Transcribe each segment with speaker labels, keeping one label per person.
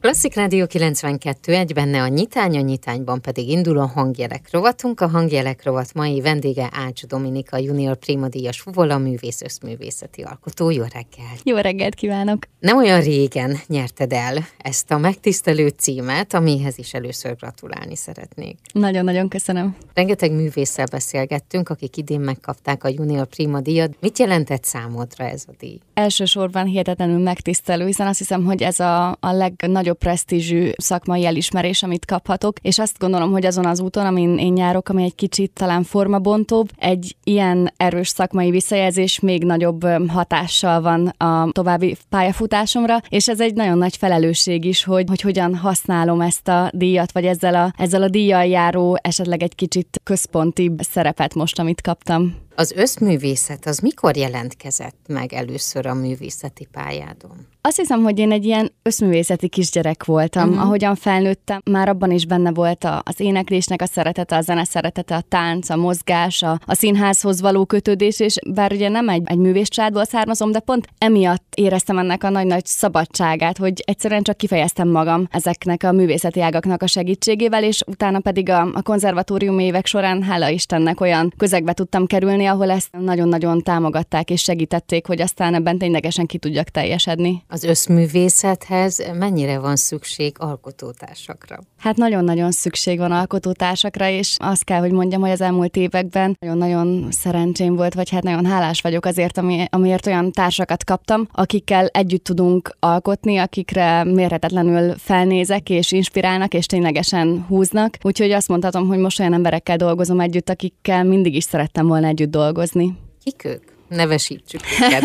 Speaker 1: Klasszik Rádió 92, egy benne a nyitány, a nyitányban pedig indul a hangjelek rovatunk. A hangjelek rovat mai vendége Ács Dominika, junior primadíjas fuvola művész, összművészeti alkotó. Jó reggel!
Speaker 2: Jó reggelt kívánok!
Speaker 1: Nem olyan régen nyerted el ezt a megtisztelő címet, amihez is először gratulálni szeretnék.
Speaker 2: Nagyon-nagyon köszönöm.
Speaker 1: Rengeteg művésszel beszélgettünk, akik idén megkapták a junior prima díjat. Mit jelentett számodra ez a díj?
Speaker 2: Elsősorban hihetetlenül megtisztelő, hiszen azt hiszem, hogy ez a, a legnagyobb legnagyobb presztízsű szakmai elismerés, amit kaphatok, és azt gondolom, hogy azon az úton, amin én járok, ami egy kicsit talán formabontóbb, egy ilyen erős szakmai visszajelzés még nagyobb hatással van a további pályafutásomra, és ez egy nagyon nagy felelősség is, hogy, hogy hogyan használom ezt a díjat, vagy ezzel a, ezzel a díjjal járó esetleg egy kicsit központibb szerepet most, amit kaptam.
Speaker 1: Az összművészet az mikor jelentkezett meg először a művészeti pályádon?
Speaker 2: Azt hiszem, hogy én egy ilyen összművészeti kisgyerek voltam. Uh-huh. Ahogyan felnőttem, már abban is benne volt az éneklésnek a szeretete, a zene szeretete, a tánc, a mozgás, a, a színházhoz való kötődés, és bár ugye nem egy, egy művészcsádból származom, de pont emiatt éreztem ennek a nagy-nagy szabadságát, hogy egyszerűen csak kifejeztem magam ezeknek a művészeti ágaknak a segítségével, és utána pedig a, a konzervatórium évek során, hála Istennek, olyan közegbe tudtam kerülni, ahol ezt nagyon-nagyon támogatták és segítették, hogy aztán ebben ténylegesen ki tudjak teljesedni.
Speaker 1: Az összművészethez mennyire van szükség alkotótársakra?
Speaker 2: Hát nagyon-nagyon szükség van alkotótársakra, és azt kell, hogy mondjam, hogy az elmúlt években nagyon-nagyon szerencsém volt, vagy hát nagyon hálás vagyok azért, ami, amiért olyan társakat kaptam, akikkel együtt tudunk alkotni, akikre mérhetetlenül felnézek és inspirálnak, és ténylegesen húznak. Úgyhogy azt mondhatom, hogy most olyan emberekkel dolgozom együtt, akikkel mindig is szerettem volna együtt dolgozni.
Speaker 1: Kik ők? Nevesítsük őket.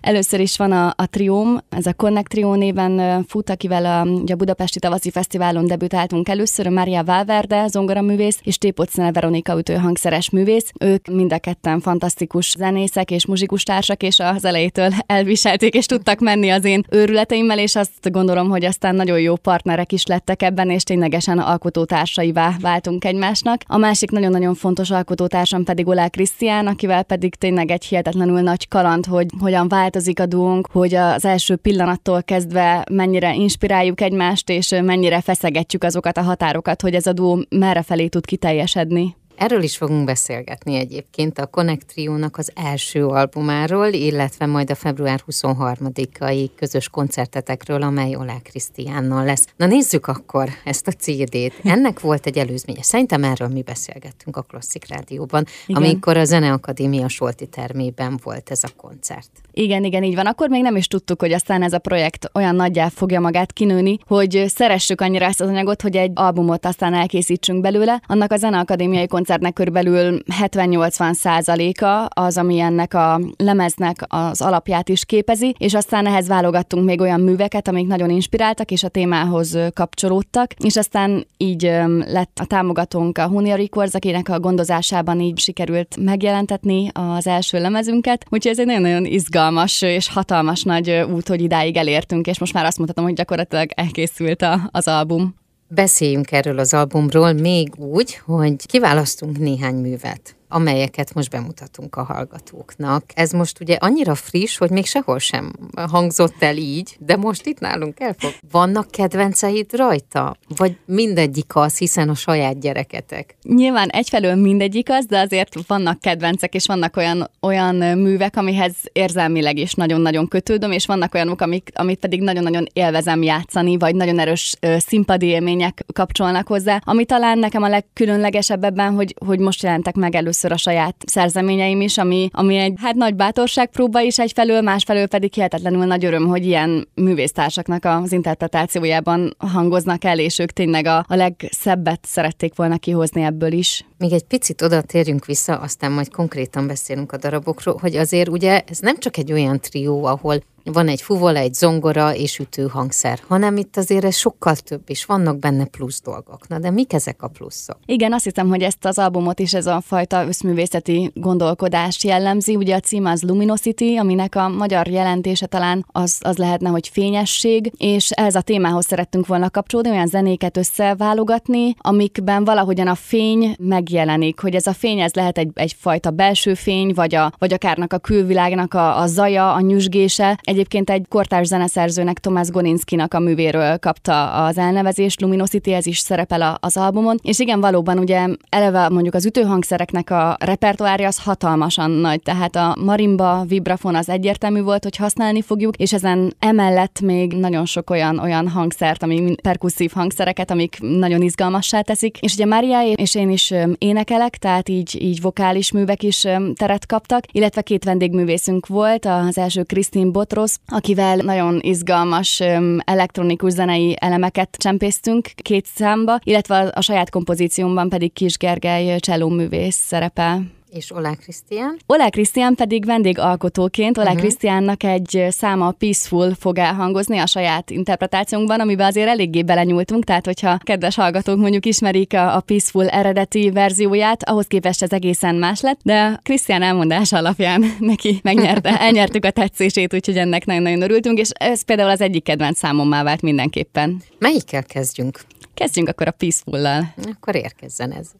Speaker 2: Először is van a, a Trióm, ez a Connect Trio néven fut, akivel a, a Budapesti Tavaszi Fesztiválon debütáltunk először, a Mária Valverde, zongoraművész, és Tépocnel Veronika ütőhangszeres művész. Ők mind a ketten fantasztikus zenészek és muzsikustársak, és az elejétől elviselték, és tudtak menni az én őrületeimmel, és azt gondolom, hogy aztán nagyon jó partnerek is lettek ebben, és ténylegesen alkotótársaivá váltunk egymásnak. A másik nagyon-nagyon fontos alkotótársam pedig Olá Krisztián, akivel pedig tényleg egy hihetetlenül nagy kaland, hogy hogyan változik a duónk, hogy az első pillanattól kezdve mennyire inspiráljuk egymást, és mennyire feszegetjük azokat a határokat, hogy ez a duó merre felé tud kiteljesedni.
Speaker 1: Erről is fogunk beszélgetni egyébként a Connect Trio-nak az első albumáról, illetve majd a február 23-ai közös koncertetekről, amely Olá Krisztiánnal lesz. Na nézzük akkor ezt a CD-t. Ennek volt egy előzménye. Szerintem erről mi beszélgettünk a Klasszik Rádióban, igen. amikor a Zeneakadémia Solti termében volt ez a koncert.
Speaker 2: Igen, igen, így van. Akkor még nem is tudtuk, hogy aztán ez a projekt olyan nagyjá fogja magát kinőni, hogy szeressük annyira ezt az anyagot, hogy egy albumot aztán elkészítsünk belőle. Annak a Zeneakadémiai koncertnek körülbelül 70-80 százaléka az, ami ennek a lemeznek az alapját is képezi, és aztán ehhez válogattunk még olyan műveket, amik nagyon inspiráltak, és a témához kapcsolódtak, és aztán így lett a támogatónk a Hunia Records, akinek a gondozásában így sikerült megjelentetni az első lemezünket, úgyhogy ez egy nagyon-nagyon izgalmas és hatalmas nagy út, hogy idáig elértünk, és most már azt mondhatom, hogy gyakorlatilag elkészült a, az album.
Speaker 1: Beszéljünk erről az albumról még úgy, hogy kiválasztunk néhány művet amelyeket most bemutatunk a hallgatóknak. Ez most ugye annyira friss, hogy még sehol sem hangzott el így, de most itt nálunk elfog. Vannak kedvenceid rajta? Vagy mindegyik az, hiszen a saját gyereketek?
Speaker 2: Nyilván egyfelől mindegyik az, de azért vannak kedvencek, és vannak olyan, olyan művek, amihez érzelmileg is nagyon-nagyon kötődöm, és vannak olyanok, amik, amit pedig nagyon-nagyon élvezem játszani, vagy nagyon erős színpadi élmények kapcsolnak hozzá, ami talán nekem a legkülönlegesebb ebben, hogy, hogy most jelentek meg először először a saját szerzeményeim is, ami, ami egy hát nagy bátorságpróba is egyfelől, másfelől pedig hihetetlenül nagy öröm, hogy ilyen művésztársaknak az interpretációjában hangoznak el, és ők tényleg a, a legszebbet szerették volna kihozni ebből is.
Speaker 1: Még egy picit oda térjünk vissza, aztán majd konkrétan beszélünk a darabokról, hogy azért ugye ez nem csak egy olyan trió, ahol van egy fuvola, egy zongora és ütőhangszer, hanem itt azért ez sokkal több, és vannak benne plusz dolgok. Na de mik ezek a pluszok?
Speaker 2: Igen, azt hiszem, hogy ezt az albumot is ez a fajta összművészeti gondolkodás jellemzi. Ugye a cím az Luminosity, aminek a magyar jelentése talán az, az lehetne, hogy fényesség, és ez a témához szerettünk volna kapcsolódni, olyan zenéket összeválogatni, amikben valahogyan a fény megjelenik, hogy ez a fény, ez lehet egy, egyfajta belső fény, vagy, a, vagy akárnak a külvilágnak a, a zaja, a nyüzsgése, egy Egyébként egy kortárs zeneszerzőnek, Tomás Goninskinak a művéről kapta az elnevezést, Luminosity, ez is szerepel az albumon. És igen, valóban ugye eleve mondjuk az ütőhangszereknek a repertoárja az hatalmasan nagy, tehát a marimba, vibrafon az egyértelmű volt, hogy használni fogjuk, és ezen emellett még nagyon sok olyan, olyan hangszert, ami perkusszív hangszereket, amik nagyon izgalmassá teszik. És ugye Mária és én is énekelek, tehát így, így vokális művek is teret kaptak, illetve két vendégművészünk volt, az első Krisztin Botros, akivel nagyon izgalmas elektronikus zenei elemeket csempésztünk két számba, illetve a, saját kompozíciómban pedig Kis Gergely művész szerepel.
Speaker 1: És Olá Krisztián?
Speaker 2: Olá Krisztián pedig vendégalkotóként, Olá uh-huh. Krisztiánnak egy száma Peaceful fog elhangozni a saját interpretációnkban, amiben azért eléggé belenyúltunk, tehát hogyha kedves hallgatók mondjuk ismerik a, a Peaceful eredeti verzióját, ahhoz képest ez egészen más lett, de Krisztián elmondása alapján neki megnyerte, elnyertük a tetszését, úgyhogy ennek nagyon-nagyon örültünk, és ez például az egyik kedvenc számommá vált mindenképpen.
Speaker 1: Melyikkel kezdjünk?
Speaker 2: Kezdjünk akkor a Peaceful-lal.
Speaker 1: Akkor érkezzen ez.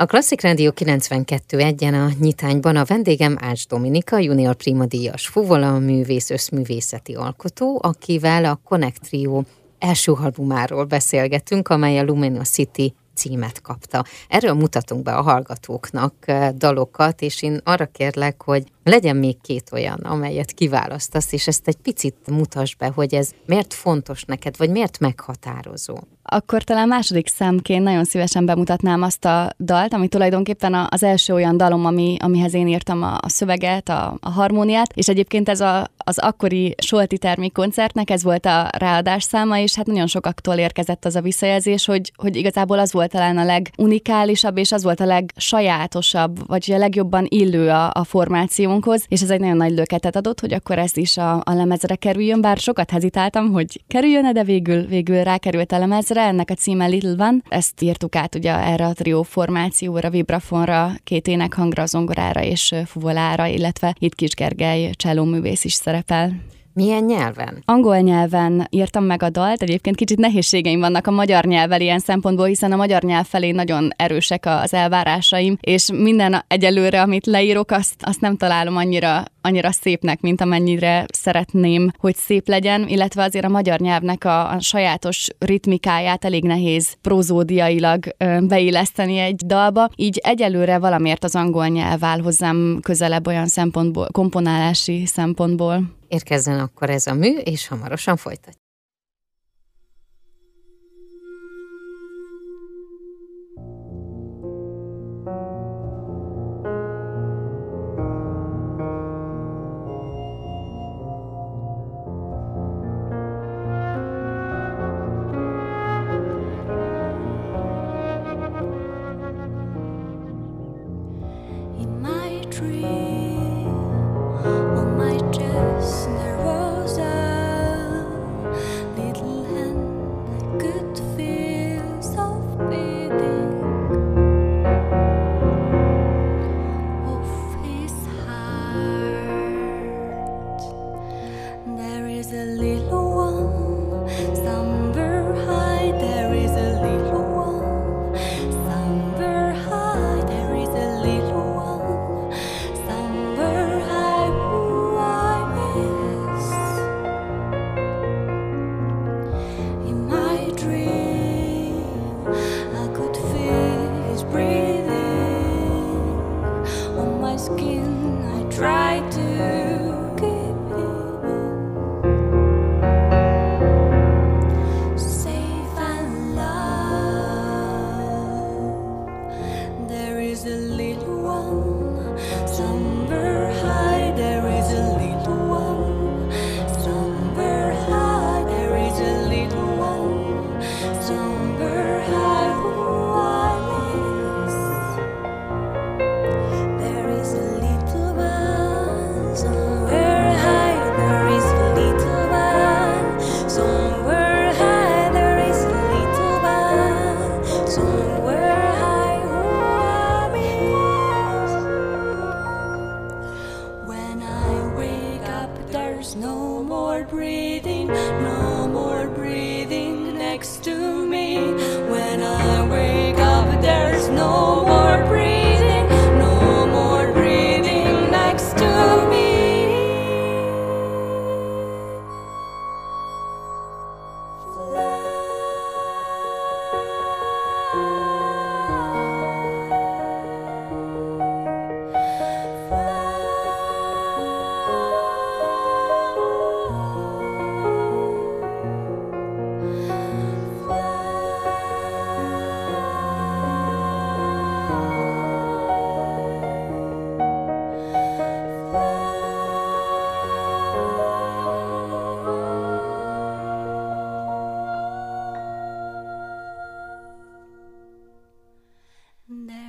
Speaker 1: A Klasszik Rádió 92 egyen a nyitányban a vendégem Ács Dominika, junior prima díjas fuvola, művész, összművészeti alkotó, akivel a Connect Trio első albumáról beszélgetünk, amely a Luminosity címet kapta. Erről mutatunk be a hallgatóknak eh, dalokat, és én arra kérlek, hogy legyen még két olyan, amelyet kiválasztasz, és ezt egy picit mutasd be, hogy ez miért fontos neked, vagy miért meghatározó.
Speaker 2: Akkor talán második számként nagyon szívesen bemutatnám azt a dalt, ami tulajdonképpen az első olyan dalom, ami, amihez én írtam a, a szöveget, a, a harmóniát, és egyébként ez a, az akkori Solti termékkoncertnek ez volt a ráadás száma, és hát nagyon sokaktól érkezett az a visszajelzés, hogy, hogy igazából az volt talán a legunikálisabb, és az volt a legsajátosabb, vagy a legjobban illő a, a formáció hanghoz, és ez egy nagyon nagy löketet adott, hogy akkor ez is a, a lemezre kerüljön, bár sokat hezitáltam, hogy kerüljön de végül, végül rákerült a lemezre, ennek a címe Little Van, ezt írtuk át ugye erre a trió formációra, vibrafonra, két énekhangra, zongorára és fuvolára, illetve itt Kis Gergely művész is szerepel.
Speaker 1: Milyen nyelven?
Speaker 2: Angol nyelven írtam meg a dalt, egyébként kicsit nehézségeim vannak a magyar nyelvvel ilyen szempontból, hiszen a magyar nyelv felé nagyon erősek az elvárásaim, és minden egyelőre, amit leírok, azt, azt nem találom annyira, annyira szépnek, mint amennyire szeretném, hogy szép legyen, illetve azért a magyar nyelvnek a, a sajátos ritmikáját elég nehéz prozódiailag ö, beilleszteni egy dalba, így egyelőre valamiért az angol nyelv áll hozzám közelebb olyan szempontból, komponálási szempontból.
Speaker 1: Érkezzen akkor ez a mű, és hamarosan folytatjuk.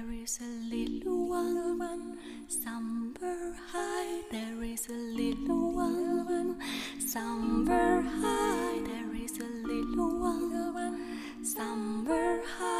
Speaker 2: There is a little one somewhere high. There is a little one somewhere high. There is a little one somewhere high.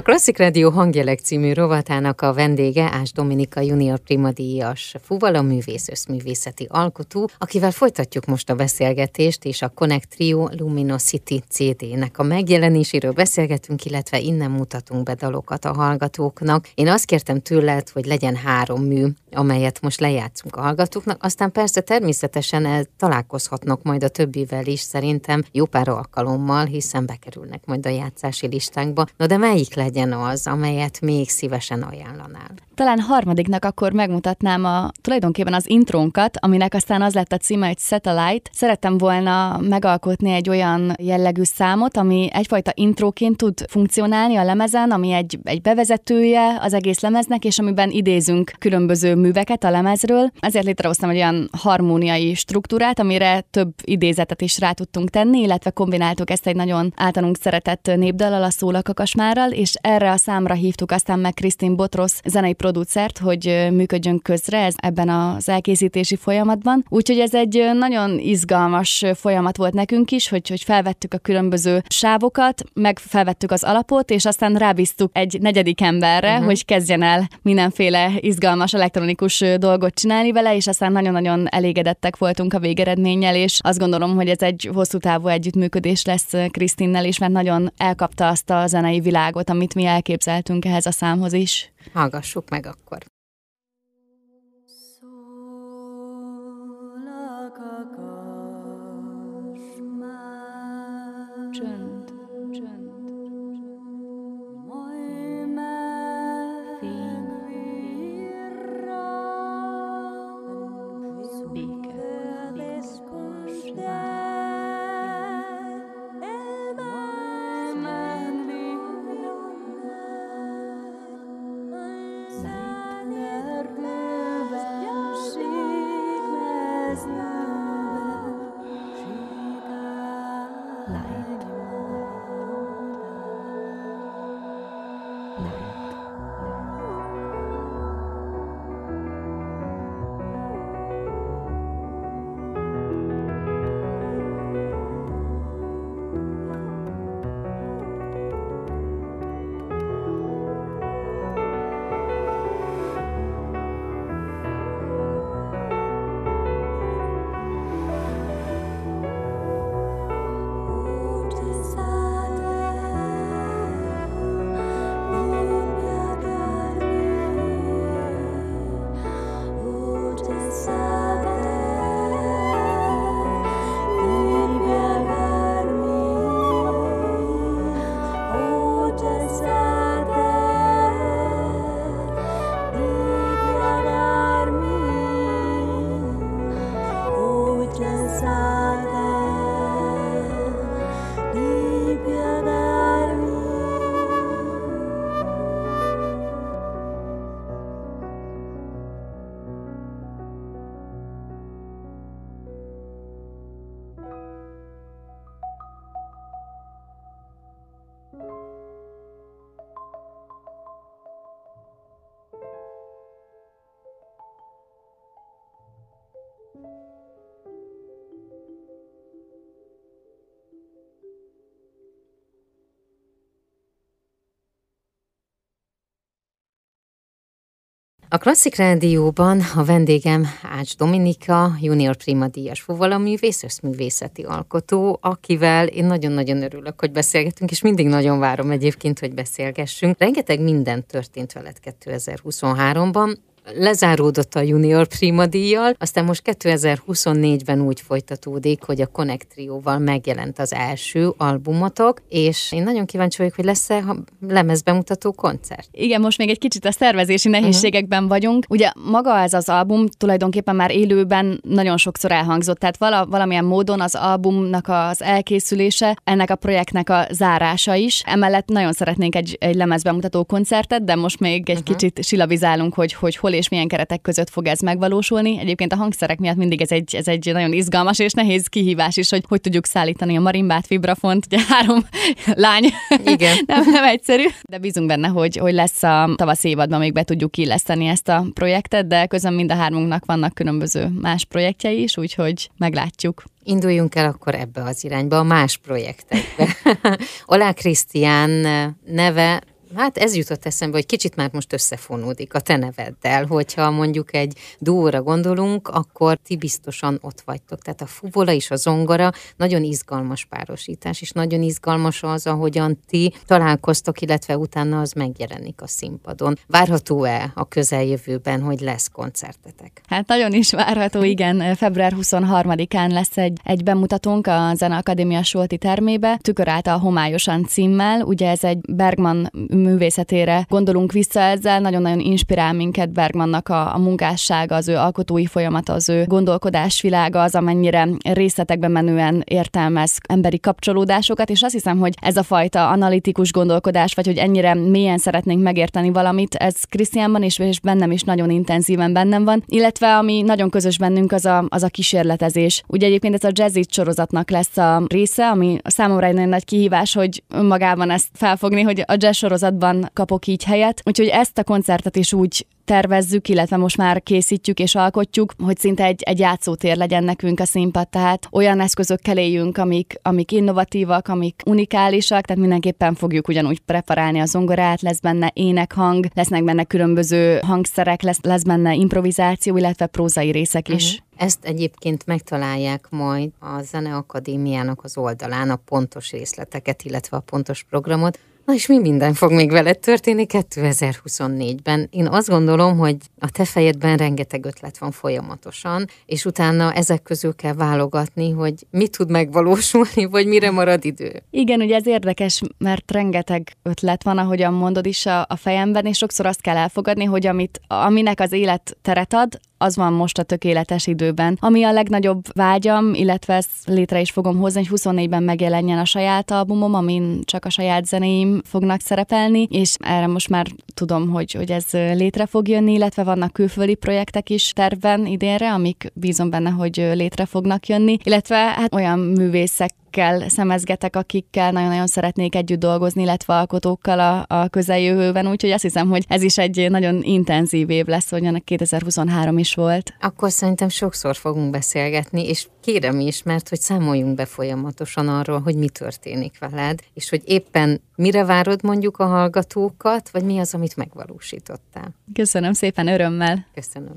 Speaker 1: A Klasszik Rádió hangjelek című rovatának a vendége Ás Dominika junior primadíjas fuvala művész összművészeti alkotó, akivel folytatjuk most a beszélgetést, és a Connect Trio Luminosity CD-nek a megjelenéséről beszélgetünk, illetve innen mutatunk be dalokat a hallgatóknak. Én azt kértem tőled, hogy legyen három mű, amelyet most lejátszunk a hallgatóknak, aztán persze természetesen találkozhatnak majd a többivel is, szerintem jó pár alkalommal, hiszen bekerülnek majd a játszási listánkba. No de melyik legyen az, amelyet még szívesen ajánlanál?
Speaker 2: Talán harmadiknak akkor megmutatnám a tulajdonképpen az intrónkat, aminek aztán az lett a címe, egy Satellite. Szerettem volna megalkotni egy olyan jellegű számot, ami egyfajta intróként tud funkcionálni a lemezen, ami egy, egy bevezetője az egész lemeznek, és amiben idézünk különböző műveket a lemezről. Ezért létrehoztam egy olyan harmóniai struktúrát, amire több idézetet is rá tudtunk tenni, illetve kombináltuk ezt egy nagyon általunk szeretett népdallal, a Szólakakasmárral, és erre a számra hívtuk aztán meg Krisztin Botros zenei producert, hogy működjön közre ez, ebben az elkészítési folyamatban. Úgyhogy ez egy nagyon izgalmas folyamat volt nekünk is, hogy, hogy felvettük a különböző sávokat, meg felvettük az alapot, és aztán rábíztuk egy negyedik emberre, uh-huh. hogy kezdjen el mindenféle izgalmas elektronikus dolgot csinálni vele, és aztán nagyon-nagyon elégedettek voltunk a végeredménnyel, és azt gondolom, hogy ez egy hosszú távú együttműködés lesz Krisztinnel is, mert nagyon elkapta azt a zenei világot, amit mi elképzeltünk ehhez a számhoz is.
Speaker 1: Hallgassuk meg akkor. A Klasszik Rádióban a vendégem Ács Dominika, junior prima díjas fuvalaművész, összművészeti alkotó, akivel én nagyon-nagyon örülök, hogy beszélgetünk, és mindig nagyon várom egyébként, hogy beszélgessünk. Rengeteg minden történt veled 2023-ban, lezáródott a Junior Prima díjjal, aztán most 2024-ben úgy folytatódik, hogy a Connect Trio-val megjelent az első albumotok, és én nagyon kíváncsi vagyok, hogy lesz-e lemezbemutató koncert.
Speaker 2: Igen, most még egy kicsit a szervezési mhm. nehézségekben uh-huh. vagyunk. Ugye maga ez az album tulajdonképpen már élőben nagyon sokszor elhangzott, tehát vala, valamilyen módon az albumnak az elkészülése, ennek a projektnek a zárása is. Emellett nagyon szeretnénk egy, egy lemezbemutató koncertet, de most még egy uh-huh. kicsit silabizálunk, hogy, hogy hol és milyen keretek között fog ez megvalósulni. Egyébként a hangszerek miatt mindig ez egy, ez egy nagyon izgalmas és nehéz kihívás is, hogy hogy tudjuk szállítani a marimbát, vibrafont, ugye három lány.
Speaker 1: Igen.
Speaker 2: nem, nem egyszerű, de bízunk benne, hogy, hogy lesz a tavasz évadban még be tudjuk illeszteni ezt a projektet, de közben mind a hármunknak vannak különböző más projektjei is, úgyhogy meglátjuk.
Speaker 1: Induljunk el akkor ebbe az irányba, a más projektekbe. Olá Krisztián neve hát ez jutott eszembe, hogy kicsit már most összefonódik a te neveddel, hogyha mondjuk egy dúra gondolunk, akkor ti biztosan ott vagytok. Tehát a fuvola és a zongora nagyon izgalmas párosítás, és nagyon izgalmas az, ahogyan ti találkoztok, illetve utána az megjelenik a színpadon. Várható-e a közeljövőben, hogy lesz koncertetek?
Speaker 2: Hát nagyon is várható, igen. Február 23-án lesz egy, egy bemutatónk a Zene Akadémia Solti termébe, Tükör által homályosan címmel. Ugye ez egy Bergman művészetére gondolunk vissza ezzel, nagyon-nagyon inspirál minket Bergmannak a, a munkássága, az ő alkotói folyamata, az ő gondolkodásvilága, az amennyire részletekben menően értelmez emberi kapcsolódásokat, és azt hiszem, hogy ez a fajta analitikus gondolkodás, vagy hogy ennyire mélyen szeretnénk megérteni valamit, ez Krisztiánban is, és bennem is nagyon intenzíven bennem van, illetve ami nagyon közös bennünk, az a, az a kísérletezés. Ugye egyébként ez a jazzy sorozatnak lesz a része, ami számomra egy nagyon nagy kihívás, hogy önmagában ezt felfogni, hogy a jazz sorozatban kapok így helyet. Úgyhogy ezt a koncertet is úgy tervezzük, illetve most már készítjük és alkotjuk, hogy szinte egy, egy játszótér legyen nekünk a színpad, tehát olyan eszközökkel éljünk, amik, amik innovatívak, amik unikálisak, tehát mindenképpen fogjuk ugyanúgy preparálni a zongorát, lesz benne énekhang, lesznek benne különböző hangszerek, lesz, lesz benne improvizáció, illetve prózai részek is. Uh-huh.
Speaker 1: Ezt egyébként megtalálják majd a Zeneakadémiának az oldalán a pontos részleteket, illetve a pontos programot. Na és mi minden fog még veled történni 2024-ben? Én azt gondolom, hogy a te fejedben rengeteg ötlet van folyamatosan, és utána ezek közül kell válogatni, hogy mi tud megvalósulni, vagy mire marad idő.
Speaker 2: Igen, ugye ez érdekes, mert rengeteg ötlet van, ahogyan mondod is a, a fejemben, és sokszor azt kell elfogadni, hogy amit, aminek az élet teret ad, az van most a tökéletes időben. Ami a legnagyobb vágyam, illetve ezt létre is fogom hozni, hogy 24-ben megjelenjen a saját albumom, amin csak a saját zenéim fognak szerepelni, és erre most már tudom, hogy, hogy ez létre fog jönni, illetve vannak külföldi projektek is tervben idénre, amik bízom benne, hogy létre fognak jönni, illetve hát olyan művészek akikkel szemezgetek, akikkel nagyon-nagyon szeretnék együtt dolgozni, illetve alkotókkal a, a közeljövőben, úgyhogy azt hiszem, hogy ez is egy nagyon intenzív év lesz, hogy ennek 2023 is volt.
Speaker 1: Akkor szerintem sokszor fogunk beszélgetni, és kérem is, mert hogy számoljunk be folyamatosan arról, hogy mi történik veled, és hogy éppen mire várod mondjuk a hallgatókat, vagy mi az, amit megvalósítottál.
Speaker 2: Köszönöm szépen, örömmel.
Speaker 1: Köszönöm.